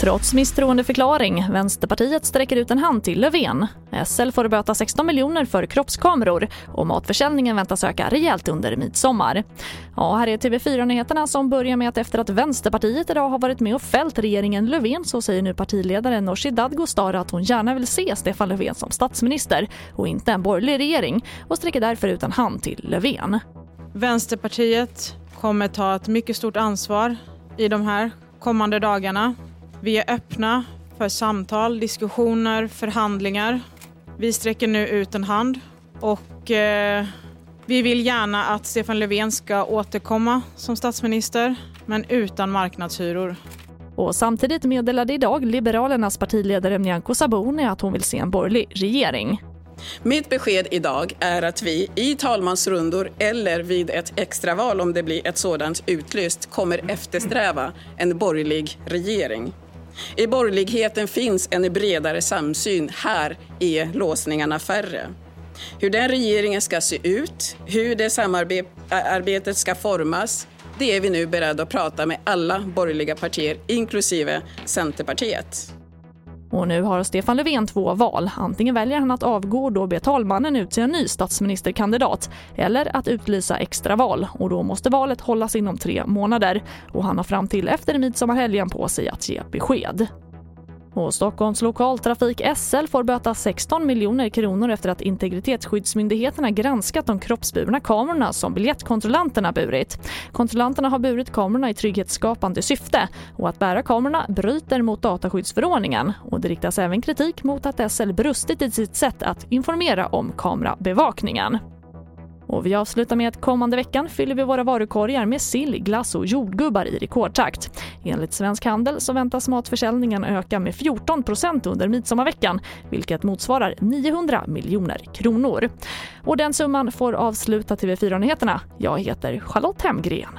Trots misstroendeförklaring, Vänsterpartiet sträcker ut en hand till Löfven. SL får böta 16 miljoner för kroppskameror och matförsäljningen väntas öka rejält under midsommar. Ja, här är TV4-nyheterna som börjar med att efter att Vänsterpartiet idag har varit med och fällt regeringen Löfven så säger nu partiledaren Nooshi Dadgostar att hon gärna vill se Stefan Löfven som statsminister och inte en borgerlig regering och sträcker därför ut en hand till Löfven. Vänsterpartiet kommer ta ett mycket stort ansvar i de här kommande dagarna vi är öppna för samtal, diskussioner, förhandlingar. Vi sträcker nu ut en hand och eh, vi vill gärna att Stefan Löfven ska återkomma som statsminister, men utan marknadshyror. Och samtidigt meddelade idag Liberalernas partiledare Nyamko Sabuni att hon vill se en borgerlig regering. Mitt besked idag är att vi i talmansrundor eller vid ett extraval, om det blir ett sådant utlyst, kommer eftersträva en borgerlig regering. I borgerligheten finns en bredare samsyn. Här är låsningarna färre. Hur den regeringen ska se ut, hur det samarbetet ska formas, det är vi nu beredda att prata med alla borgerliga partier, inklusive Centerpartiet. Och nu har Stefan Löfven två val. Antingen väljer han att avgå och då ber talmannen utse en ny statsministerkandidat eller att utlysa extraval och då måste valet hållas inom tre månader och han har fram till efter midsommarhelgen på sig att ge besked. Och Stockholms lokaltrafik SL får böta 16 miljoner kronor efter att integritetsskyddsmyndigheterna granskat de kroppsburna kamerorna som biljettkontrollanterna burit. Kontrollanterna har burit kamerorna i trygghetsskapande syfte och att bära kamerorna bryter mot dataskyddsförordningen. Och det riktas även kritik mot att SL brustit i sitt sätt att informera om kamerabevakningen. Och vi avslutar med att kommande veckan fyller vi våra varukorgar med sill, glass och jordgubbar i rekordtakt. Enligt Svensk Handel så väntas matförsäljningen öka med 14% under midsommarveckan, vilket motsvarar 900 miljoner kronor. Och den summan får avsluta TV4-nyheterna. Jag heter Charlotte Hemgren.